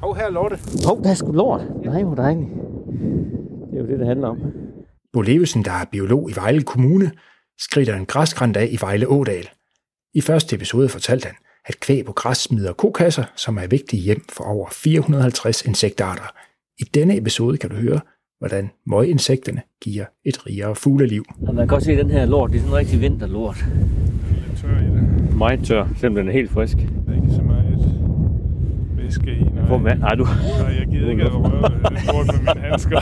Hov, her er Lotte. Hov, der er sgu lort. Nej, hvor dejligt. Det er jo det, det handler om. Bo Levesen, der er biolog i Vejle Kommune, skrider en græskrant af i Vejle Ådal. I første episode fortalte han, at kvæg på græs smider kokasser, som er vigtige hjem for over 450 insektarter. I denne episode kan du høre, hvordan møginsekterne giver et rigere fugleliv. Og man kan godt se, at den her lort, det er sådan en rigtig vinterlort. Lidt tør i det. Meget tør, selvom den er helt frisk. Der er ikke så meget væske i. Hvor man, nej, du, nej jeg gider ikke at røre med mine handsker.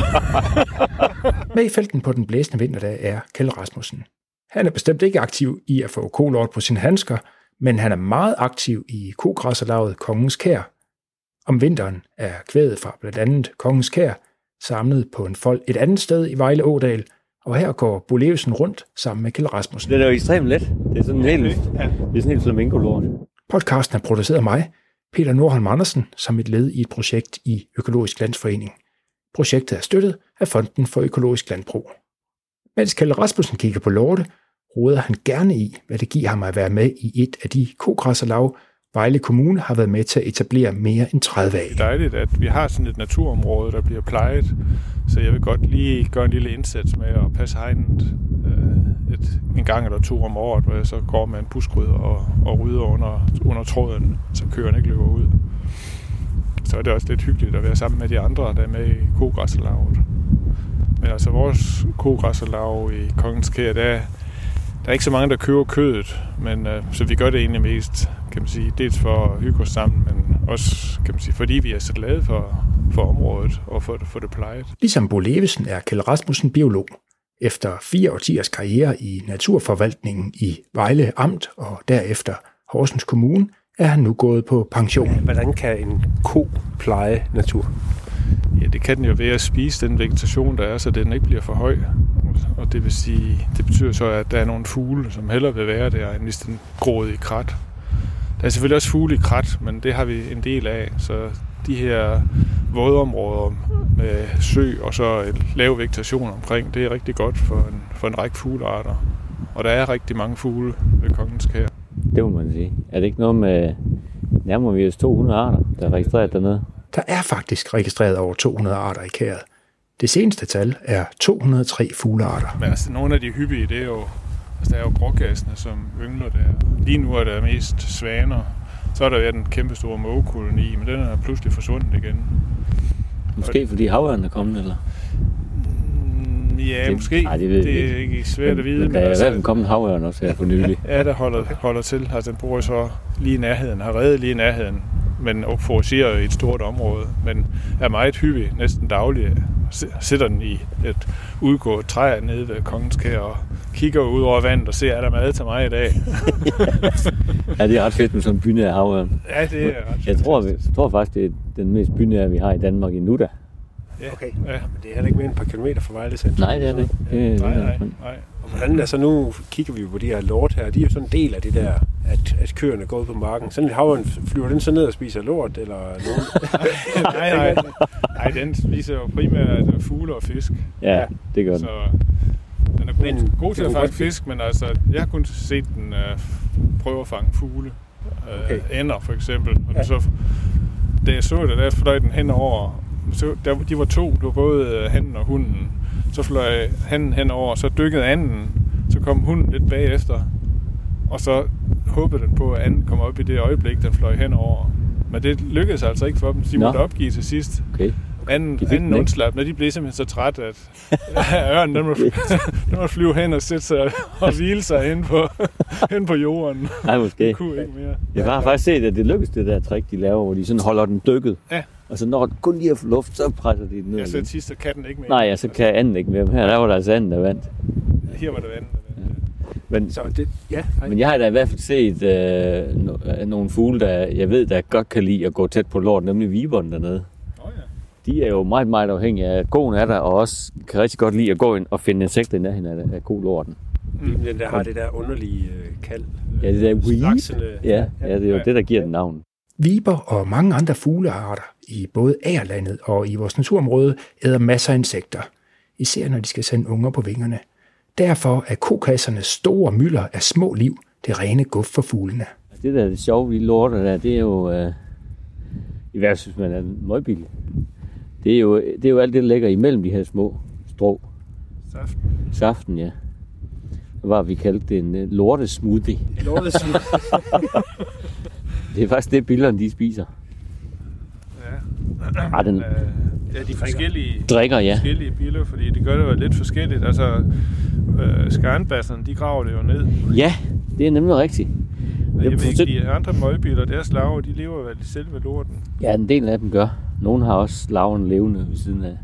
Med i felten på den blæsende vinterdag er Kjell Rasmussen. Han er bestemt ikke aktiv i at få kolort på sine handsker, men han er meget aktiv i kogræsserlaget Kongens Kær. Om vinteren er kvædet fra blandt andet Kongens Kær samlet på en fold et andet sted i Vejle Ådal, og her går Bo Levesen rundt sammen med Kjell Rasmussen. den er jo ekstremt let. Det er sådan helt, Ja. det er sådan helt flamingo-lort. Podcasten er produceret af mig, Peter Nordholm Andersen, som et led i et projekt i Økologisk Landsforening. Projektet er støttet af Fonden for Økologisk Landbrug. Mens Kalle Rasmussen kigger på lorte, råder han gerne i, hvad det giver ham at være med i et af de kogræsserlag, Vejle Kommune har været med til at etablere mere end 30 af. Det er dejligt, at vi har sådan et naturområde, der bliver plejet. Så jeg vil godt lige gøre en lille indsats med at passe hegnet øh, et, en gang eller to om året, hvor jeg så går med en buskrydder og, og rydder under, under tråden, så køerne ikke løber ud. Så er det også lidt hyggeligt at være sammen med de andre, der er med i kogræsserlaget. Men altså vores kogræsserlag i Kongens Kær, der, er- der er ikke så mange, der køber kødet, men øh, så vi gør det egentlig mest, kan man sige, dels for at hygge os sammen, men også, kan man sige, fordi vi er så glade for, for området og for, for det plejet. Ligesom Bo Levesen er Kjell Rasmussen biolog. Efter fire årtiers karriere i naturforvaltningen i Vejle Amt og derefter Horsens Kommune, er han nu gået på pension. Hvordan kan en ko pleje natur? Ja, det kan den jo ved at spise den vegetation, der er, så den ikke bliver for høj. Og det vil sige, det betyder så, at der er nogle fugle, som hellere vil være der, end hvis den groede i krat. Der er selvfølgelig også fugle i krat, men det har vi en del af, så de her vådområder med sø og så en lav vegetation omkring, det er rigtig godt for en, for en række fuglearter. Og der er rigtig mange fugle ved Kongens Kær. Det må man sige. Er det ikke noget med nærmere vi os 200 arter, der er registreret dernede? Der er faktisk registreret over 200 arter i kæret. Det seneste tal er 203 fuglearter. Men altså, nogle af de hyppige, det er jo, altså, der er jo grågæsene, som yngler der. Lige nu er der mest svaner. Så er der været en kæmpe stor mågekoloni, men den er pludselig forsvundet igen. Måske fordi havørnen er kommet, eller? Mm, Ja, Det- måske. nej, det ved det er ikke svært at vide. Men der er i altså, hvert fald kommet havørn også her for nylig. ja, der holder, holder til. Altså, den bor så lige i nærheden, har reddet lige i nærheden, men foragerer i et stort område, men er meget hyppig, næsten daglig. S- Sætter den i et udgået træ nede ved Kongens Kær og kigger ud over vandet og ser, er der mad til mig i dag? Ja, det er ret fedt med sådan en bynær havørn. Ja, det er ret Jeg tror, jeg tror faktisk, det er den mest bynære, vi har i Danmark endnu da. Ja, Okay. ja. Men det er heller ikke mere end et par kilometer fra Vejle centrum. Nej, det er det ikke. Det, Nej, nej, nej. Og hvordan, altså nu kigger vi på de her lort her, de er jo sådan en del af det der, at, at køerne går ud på marken. Sådan en havren, flyver den så ned og spiser lort, eller nogen? nej, nej. Nej, den spiser jo primært fugle og fisk. Ja, det gør den. Så Men god til at fange fisk, men altså, jeg har kun set den uh, prøve at fange fugle. Uh, Okay. Ender for eksempel. Og Ja. så, da jeg så det, der fløj den hen over. Så, der, de var to, det var både øh, hannen og hunden. Så fløj hannen henover, så dykkede anden. Så kom hunden lidt bagefter. Og så håbede den på, at anden kom op i det øjeblik, den fløj henover. Men det lykkedes altså ikke for dem. De Nå. måtte opgive til sidst. Okay. Anden, De fik anden den undslap, når de blev simpelthen så træt, at ørnen den må, den må flyve hen og sætte sig og hvile sig hen på, hen på jorden. Nej, måske. Det kunne ikke mere. Jeg har faktisk set, at det lykkes, det der trick, de laver, hvor de sådan holder den dykket. Ja. Og så når den kun lige har luft, så presser de den ned. Ja, så sidst så kan den ikke mere. Nej, ja, så kan anden ikke mere. Her der var der altså anden, der vandt. Her var det vand. Men, Så det, ja, hej. men jeg har da i hvert fald set øh, no- øh, nogle fugle, der jeg ved, der godt kan lide at gå tæt på lort, nemlig viberen dernede. De er jo meget, meget afhængige af, at koen er der, og også kan rigtig godt lide at gå ind og finde insekter i nærheden af, af kolorten. Mm. Den der har det der underlige øh, kald. øh, Ja, det der weep. Straksende, Ja, ja, det er jo Ja. det, der giver den navn. Viber og mange andre fuglearter i både Agerlandet og i vores naturområde æder masser af insekter, især når de skal sende unger på vingerne. Derfor er kokassernes store mylder af små liv det rene guf for fuglene. Det der er det sjove ved lorter der, det er jo... Øh, I hvert fald, hvis man er en møgbil. Det er, jo, det er jo alt det, der ligger imellem de her små strå. Saft. Saften, ja. Var, vi kaldte det en uh, lortesmoothie. Lortesmoothie. Det er faktisk det, billerne de spiser. Ja. Ej, den Øh, ja, de forskellige, drikker, ja. forskellige biler, fordi det gør det jo lidt forskelligt. Altså, øh, skarnbasserne, de graver det jo ned. Ja, det er nemlig rigtigt. Jeg Jeg ved ikke, de andre møgbiler, deres laver, de lever vel selv ved lorten. Ja, en del af dem gør. Nogle har også laven levende ved siden af.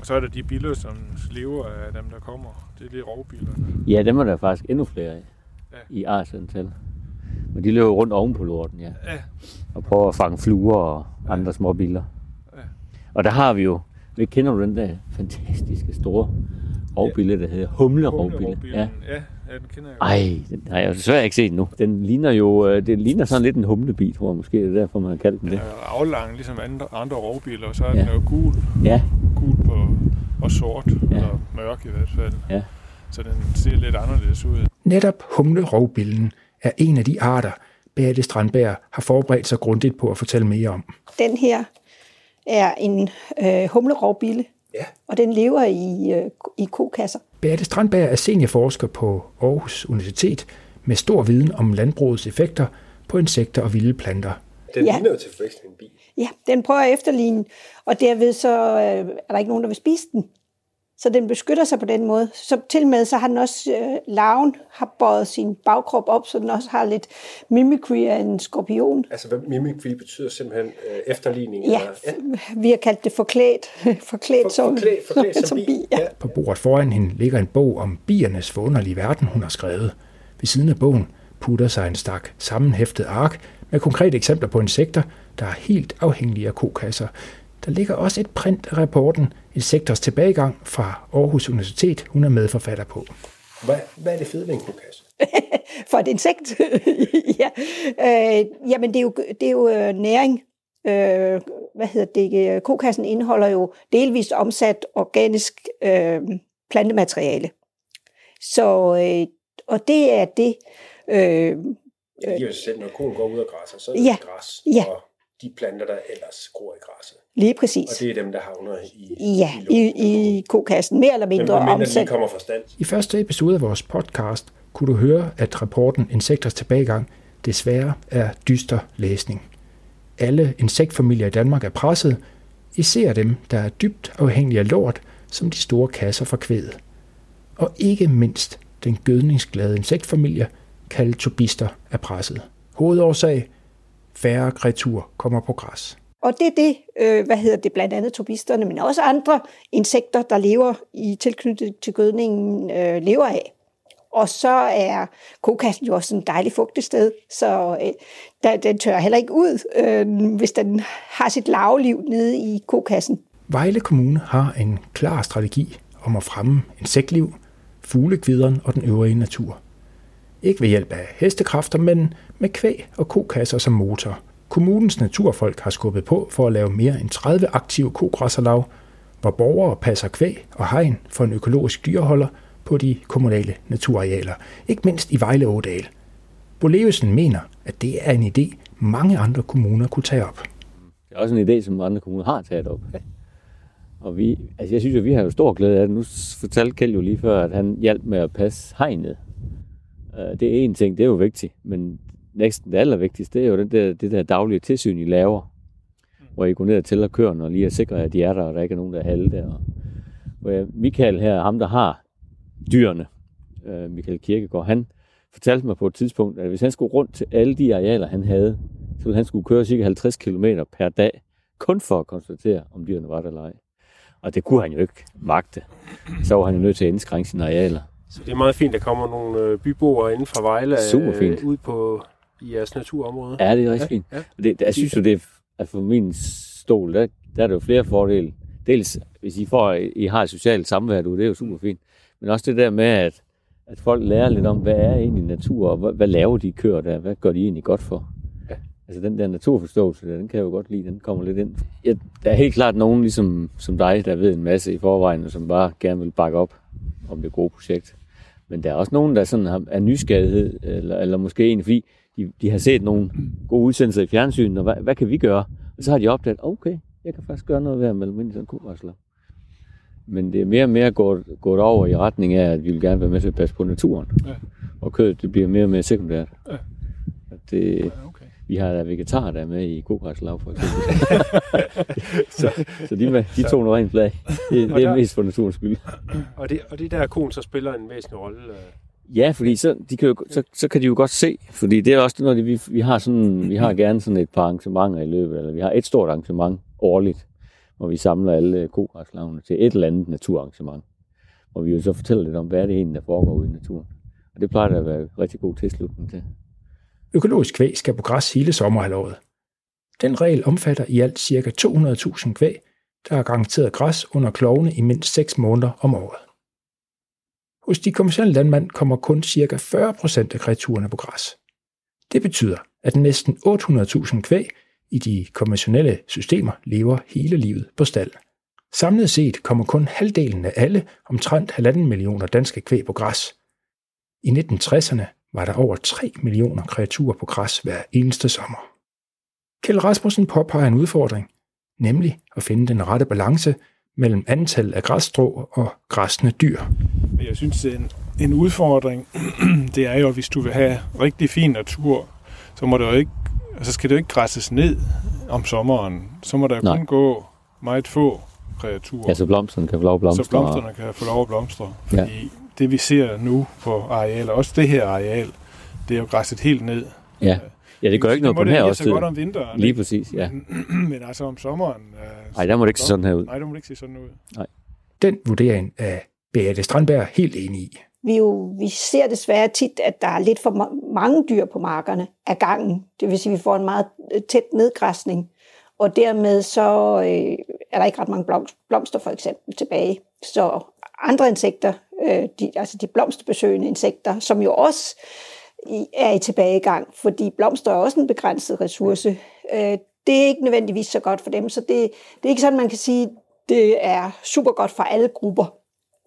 Og så er der de biler, som lever af dem, der kommer. Det er de rovbilerne. Ja, dem er der faktisk endnu flere af Ja. i artsantal. Men de løber rundt oven på lorten, ja. Ja, Og prøver at fange fluer og andre små biler. Ja. Og der har vi jo, vi kender du den der fantastiske store rovbille, der hedder humlerovbille. Ja. ja, ja, den kender jeg. Ej, den har jeg desværre ikke set nu. Den ligner jo, øh, det ligner sådan lidt en humlebi, tror jeg måske, det er derfor, man har kaldt den Den det. er jo aflang, ligesom andre, andre rovbiler, og så er Ja. den jo gul, Ja, gul på, og sort, ja. eller mørk i hvert fald. Ja. Så den ser lidt anderledes ud. Netop humlerovbillen er en af de arter, Beate Strandberg har forberedt sig grundigt på at fortælle mere om. Den her er en øh, humlerovbille, Ja. og den lever i, øh, i kokasser. Beate Strandberg er seniorforsker på Aarhus Universitet med stor viden om landbrugets effekter på insekter og vilde planter. Den Ja. ligner jo til forveksling en bil. Ja, den prøver at efterligne, og derved så øh, er der ikke nogen, der vil spise den. Så den beskytter sig på den måde. Så til med så har den også, øh, larven har bøjet sin bagkrop op, så den også har lidt mimicry af en skorpion. Altså, hvad mimicry betyder simpelthen øh, efterligning? Ja, eller, vi har kaldt det forklædt, forklædt som, forklædt, forklædt som, bi. Ja. På bordet foran hende ligger en bog om biernes forunderlige verden, hun har skrevet. Ved siden af bogen putter sig en stak sammenhæftet ark med konkrete eksempler på insekter, der er helt afhængige af kokasser. Der ligger også et print af rapporten Insekters tilbagegang fra Aarhus Universitet, hun er medforfatter på. Hvad, hvad er det fede ved en kokasse? for et insekt. ja. øh, jamen, det er jo, det er jo øh, næring. Øh, hvad hedder det? øh, Kokassen indeholder jo delvist omsat organisk øh, plantemateriale. Så, øh, og det er det. Øh, Det giver sig selv, når koen går ud og græsser, så er det Ja. græs Ja. og de planter, der ellers gror i græsset. Lige Og præcis. det er dem, der havner i, Ja, i, i kokassen. Mere eller Men mindre de omsat. kommer fra stand. I første episode af vores podcast kunne du høre, at rapporten Insekters tilbagegang desværre er dyster læsning. Alle insektfamilier i Danmark er presset, især dem, der er dybt afhængige af lort, som de store kasser for kvædet. Og ikke mindst den gødningsglade insektfamilie, kaldet tobister, er presset. Hovedårsag? Færre kreatur kommer på græs. Og det er det, øh, hvad hedder det, blandt andet tobisterne, men også andre insekter, der lever i tilknyttet til gødningen, øh, lever af. Og så er kokassen jo også en dejlig fugtig sted, så øh, der, den tør heller ikke ud, øh, hvis den har sit lavliv nede i kokassen. Vejle Kommune har en klar strategi om at fremme insektliv, fuglekvideren og den øvrige natur. Ikke ved hjælp af hestekræfter, men med kvæg og kokasser som motor. Kommunens naturfolk har skubbet på for at lave mere end 30 aktive kogræsserlag, hvor borgere passer kvæg og hegn for en økologisk dyreholder på de kommunale naturarealer, ikke mindst i Vejle Ådal. Bolevesen mener, at det er en idé, mange andre kommuner kunne tage op. Det er også en idé, som andre kommuner har taget op. Og vi, altså jeg synes jo, vi har jo stor glæde af det. Nu fortalte Kjeld jo lige før, at han hjalp med at passe hegnet. Øh, Det er en ting, det er jo vigtigt, men næsten det allervigtigste, det er jo det der, det der daglige tilsyn, I laver. Hvor I går ned og tæller køerne og lige er sikre, at de er der, og der ikke er nogen, der er halte. Og hvor Michael her, ham der har dyrene, øh, Michael Kirkegaard, han fortalte mig på et tidspunkt, at hvis han skulle rundt til alle de arealer, han havde, så ville han skulle køre cirka 50 km per dag, kun for at konstatere, om dyrene var der eller ej. Og det kunne han jo ikke magte. Så var han jo nødt til at indskrænke sine arealer. Så det er meget fint, at der kommer nogle øh, byboere inden fra Vejle øh, Super fint. ud på i jeres naturområde. Ja, det er rigtig fint. ja. Og Det, jeg synes jo, det er, for min stol, der, der er der jo flere fordele. Dels, hvis I, får, I har et socialt samvær, du, det er jo super fint. Men også det der med, at, at folk lærer lidt om, hvad er egentlig natur, og hvad, hvad laver de køer der, hvad gør de egentlig godt for? Ja. Altså den der naturforståelse, der, den kan jeg jo godt lide, den kommer lidt ind. Ja, der er helt klart nogen ligesom som dig, der ved en masse i forvejen, og som bare gerne vil bakke op om det gode projekt. Men der er også nogen, der sådan har, er nysgerrighed, eller, eller måske en, fordi de, de har set nogle gode udsendelser i fjernsynet, og hvad, hvad kan vi gøre? Og så har de opdaget, okay, jeg kan faktisk gøre noget ved at melde mig ind i sådan en. Men det er mere og mere gået, gået over i retning af, at vi vil gerne være med til at passe på naturen. Ja. Og kødet, det bliver mere og mere sekundært. Ja. Og det, Ja, okay. vi har da vegetarer, der er med i kogræslav, for eksempel. så, så de, de tog noget rent flag. Det, det er der- mest for naturens skyld. Og det, og det der konen så spiller en væsentlig rolle. øh. Ja, fordi så, de kan jo, så, så kan de jo godt se, fordi det er også noget, vi, vi har sådan, vi har gerne sådan et par arrangementer i løbet, eller vi har et stort arrangement årligt, hvor vi samler alle kogræslavene til et eller andet naturarrangement, hvor vi jo så fortæller lidt om, hvad er det egentlig, der foregår ude i naturen. Og det plejer der at være rigtig god tilslutning til. Økologisk kvæg skal på græs hele sommerhalvåret. Den regel omfatter i alt ca. 200.000 kvæg, der er garanteret græs under klovene i mindst 6 måneder om året. Hos de kommersielle landmænd kommer kun ca. 40% af kreaturerne på græs. Det betyder, at næsten 800.000 kvæg i de konventionelle systemer lever hele livet på stald. Samlet set kommer kun halvdelen af alle omtrent 1,5 millioner danske kvæg på græs. I 1960'erne var der over 3 millioner kreaturer på græs hver eneste sommer. Kjell Rasmussen påpeger en udfordring, nemlig at finde den rette balance mellem antal af græsstrå og græsne dyr. Men jeg synes, en, en udfordring, det er jo, at hvis du vil have rigtig fin natur, så må det jo ikke, altså skal det jo ikke græsses ned om sommeren. Så må der jo Nej. kun gå meget få kreaturer. Ja, så blomsterne kan få lov at blomstre. så blomsterne kan få lov at blomstre. Ja. Fordi det vi ser nu på arealer, også det her areal, det er jo græsset helt ned. Ja. Ja, det gør ikke noget på den her også årstid. godt om vinteren. Lige præcis, ja. Men altså om sommeren... øh, Nej, der må det ikke se sådan her ud. Nej, der må det ikke se sådan ud. Den vurdering er Beate Strandberg helt enig i. Vi, jo, vi ser desværre tit, at der er lidt for ma- mange dyr på markerne af gangen. Det vil sige, at vi får en meget øh, tæt nedgræsning. Og dermed så øh, er der ikke ret mange blom- blomster for eksempel tilbage. Så andre insekter, øh, de, altså de blomsterbesøgende insekter, som jo også er i tilbagegang, fordi blomster er også en begrænset ressource. Øh, det er ikke nødvendigvis så godt for dem, så det, det er ikke sådan, man kan sige, det er super godt for alle grupper.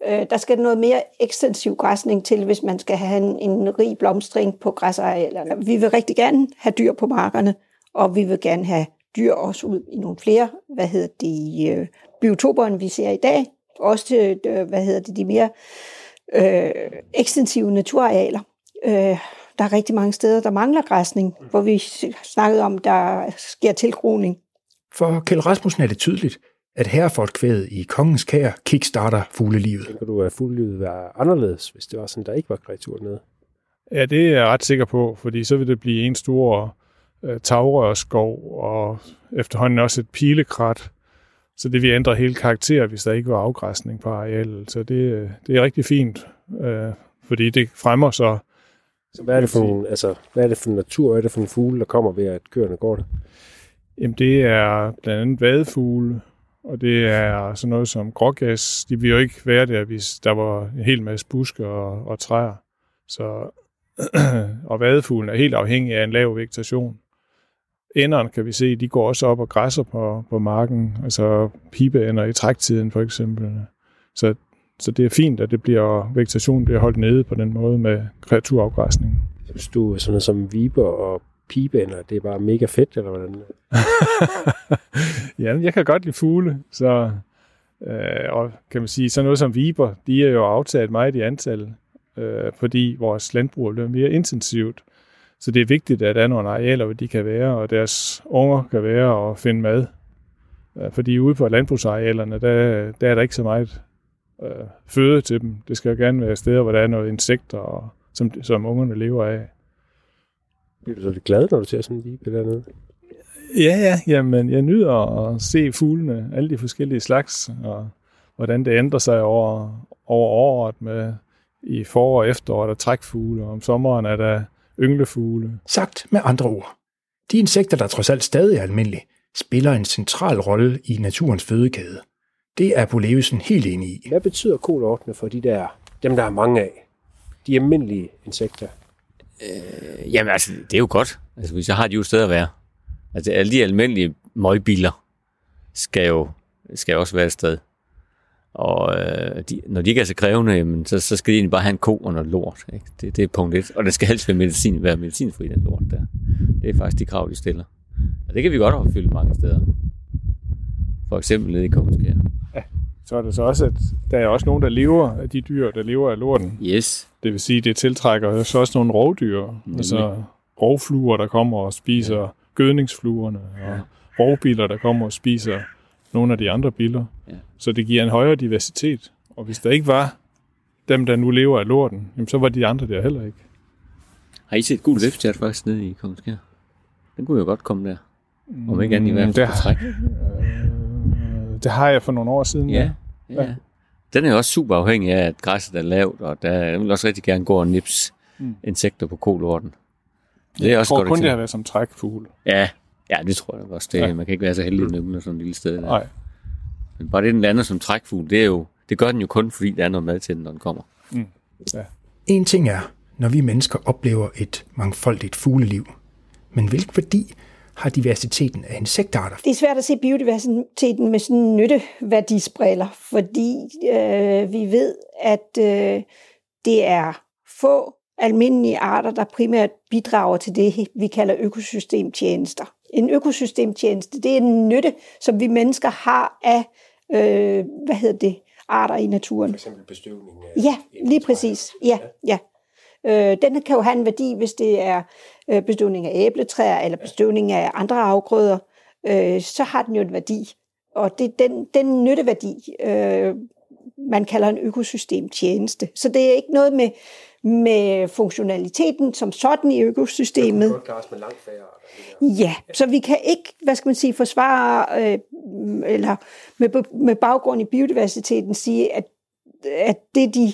Øh, der skal noget mere ekstensiv græsning til, hvis man skal have en, en rig blomstring på græsarealerne. Vi vil rigtig gerne have dyr på markerne, og vi vil gerne have dyr også ud i nogle flere, hvad hedder de, øh, biotoper, end vi ser i dag. Også til, øh, hvad hedder det, de mere øh, ekstensive naturarealer. Øh, der er rigtig mange steder, der mangler græsning, hvor vi snakkede om, der sker tilgroning. For Kjeld Rasmussen er det tydeligt, at herrefolkvædet i kongens kær kickstarter fuglelivet. Tænker du, at fuglelivet være anderledes, hvis det var sådan, der ikke var kreaturer nede? Ja, det er jeg ret sikker på, fordi så vil det blive en stor øh, tagrørskov og efterhånden også et pilekrat. Så det vil ændre hele karakter, hvis der ikke var afgræsning på arealet. Så det, øh, det er rigtig fint, øh, fordi det fremmer så Så hvad er det for en, altså, hvad er det for en natur, hvad er det for en fugle, der kommer ved, at køerne går der? Jamen, det er blandt andet vadefugle, og det er sådan noget som grågas. De vil jo ikke være der, hvis der var en hel masse buske og, og træer. Så, og vadefuglen er helt afhængig af en lav vegetation. Ænderne kan vi se, de går også op og græsser på, på marken, altså pibeænder i træktiden for eksempel. Så, så det er fint, at det bliver, vegetationen bliver holdt nede på den måde med kreaturafgræsning. Hvis du er sådan noget som viber og pibeænder, det er bare mega fedt, eller hvordan? ja, jeg kan godt lide fugle, så øh, og kan man sige, sådan noget som viber, de er jo aftaget meget i antal, øh, fordi vores landbrug er blevet mere intensivt. Så det er vigtigt, at der er nogle arealer, hvor de kan være, og deres unger kan være og finde mad. Øh, fordi ude på landbrugsarealerne, der, der er der ikke så meget øh, føde til dem. Det skal jo gerne være steder, hvor der er noget insekter, og, som, som ungerne lever af. Bliver du så lidt glad, når du ser sådan en vibe dernede? Ja, ja, jamen jeg nyder at se fuglene, alle de forskellige slags, og hvordan det ændrer sig over, over året med i forår og efterår er der trækfugle, og om sommeren er der ynglefugle. Sagt med andre ord. De insekter, der trods alt stadig er almindelige, spiller en central rolle i naturens fødekæde. Det er Bolevesen helt enig i. Hvad betyder kolortene for de der, dem der er mange af? De almindelige insekter. Øh, Jamen altså, det er jo godt. Altså, jeg har de jo et sted at være. Altså, alle de almindelige møgbiler skal jo skal også være et sted. Og øh, de, når de ikke er så krævende, jamen, så, så skal de egentlig bare have en ko og noget lort. Ikke? Det, det er punkt et. Og det skal helst være, medicin, være medicinfri, den lort der. Det er faktisk de krav, de stiller. Og det kan vi godt opfylde mange steder. For eksempel nede i Kongskær. Så er det så også, at der er også nogen, der lever af de dyr, der lever af lorten. Yes. Det vil sige, det tiltrækker så også nogle rovdyr. Altså rovfluer, der kommer og spiser ja. gødningsfluerne, og rovbiler, der kommer og spiser nogle af de andre biler. Ja. Så det giver en højere diversitet. Og hvis der ikke var dem, der nu lever af lorten, jamen, så var de andre der heller ikke. Har I set gul webchat faktisk nede i Kongskær? Den kunne jo godt komme der. Om ikke andet i hvert fald træk. Det har jeg for nogle år siden. Ja, ja. Den er jo også super afhængig af, at græsset er lavt, og der den vil også rigtig gerne gå og nips mm. insekter på kolorten. Det er Jeg også tror godt kun, det har været som trækfugle. Ja, ja, det tror jeg også. Det, Ja. Man kan ikke være så heldig at nymle sådan et lille sted. Der. Nej. Men bare det, den lander som trækfugl, det, er jo, det gør den jo kun, fordi der er noget mad til den, når den kommer. En ting er, når vi mennesker oplever et mangfoldigt fugleliv. Men hvilken værdi har diversiteten af insektarter? Det er svært at se biodiversiteten med sådan nytteværdisbriller, fordi øh, vi ved, at øh, det er få almindelige arter, der primært bidrager til det, vi kalder økosystemtjenester. En økosystemtjeneste, det er en nytte, som vi mennesker har af, øh, hvad hedder det, arter i naturen. For eksempel bestøvning af Ja, lige præcis. Ja, ja. Øh, den kan jo have en værdi, hvis det er øh, bestøvning af æbletræer eller bestøvning af andre afgrøder. Øh, så har den jo en værdi. Og det er den, den nytteværdi, øh, man kalder en økosystemtjeneste. Så det er ikke noget med, med funktionaliteten som sådan i økosystemet. klares med langt færre. Ja, så vi kan ikke, hvad skal man sige, forsvare, øh, eller med, med baggrund i biodiversiteten sige, at, at det de,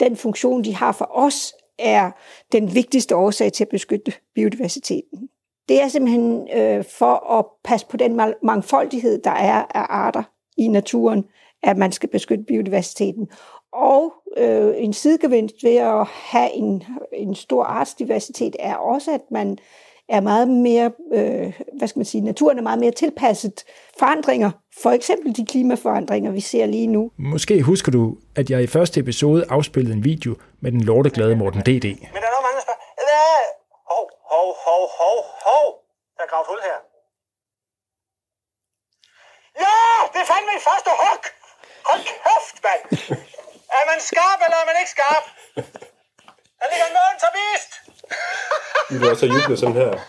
den funktion, de har for os, er den vigtigste årsag til at beskytte biodiversiteten. Det er simpelthen øh, for at passe på den mangfoldighed, der er af arter i naturen, at man skal beskytte biodiversiteten. Og øh, en sidegevinst ved at have en, en stor artsdiversitet er også, at man er meget mere, øh, hvad skal man sige, naturen er meget mere tilpasset forandringer. For eksempel de klimaforandringer, vi ser lige nu. Måske husker du, at jeg i første episode afspillede en video med den lorteglade Morten D.D. Men der er nok mange, der spørger, hvad? Hov, hov, hov, hov, hov. Der er gravet hul her. Ja, det er fandme i første hug. Hold kæft, mand. Er man skarp, eller er man ikke skarp? Der ligger en mål til vist. Også juble sådan her.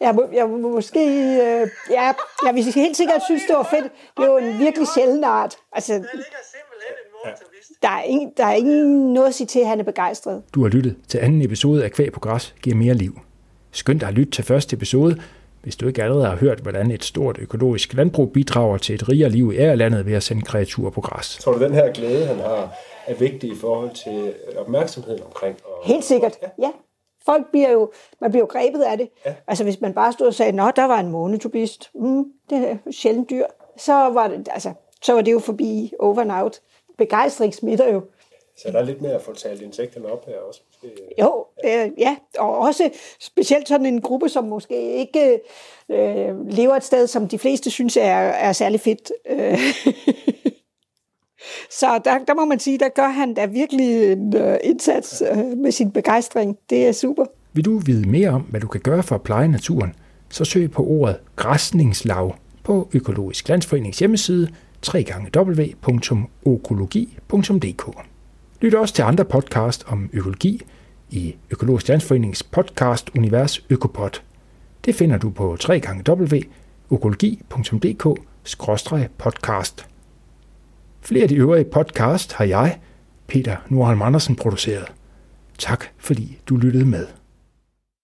Jeg, må, jeg må måske, øh, ja, jeg vil helt sikkert synes, det var fedt. Det er jo en virkelig sjælden art. Altså, Der ligger simpelthen en mål til vist. der er, ingen, der er ingen noget at sige til, at han er begejstret. Du har lyttet til anden episode af Kvæg på Græs giver mere liv. Skynd dig at lytte til første episode, hvis du ikke allerede har hørt, hvordan et stort økologisk landbrug bidrager til et rigere liv i ærlandet ved at sende kreaturer på græs. Tror du, den her glæde, han har, er vigtig i forhold til opmærksomheden omkring? Og, Helt sikkert, ja. Folk bliver jo, man bliver jo grebet af det. Ja. Altså hvis man bare stod og sagde, nå, der var en månetubist, mm, det er sjældent dyr, så var, det, altså, så var det jo forbi over and out. Begejstring smitter jo. Så der er lidt mere at få talt insekterne op her også. Måske. Jo, øh, ja, og også specielt sådan en gruppe, som måske ikke øh, lever et sted, som de fleste synes er, er særlig fedt. Øh. Så der, der må man sige, der gør han da virkelig en øh, indsats øh, med sin begejstring. Det er super. Vil du vide mere om, hvad du kan gøre for at pleje naturen, så søg på ordet græsningslav på Økologisk Landsforenings hjemmeside www.okologi.dk. Lyt også til andre podcast om økologi i Økologisk Landsforenings podcast-univers Økopod. Det finder du på www.okologi.dk-podcast. Flere af de øvrige podcast har jeg, Peter Nordholm Andersen, produceret. Tak fordi du lyttede med.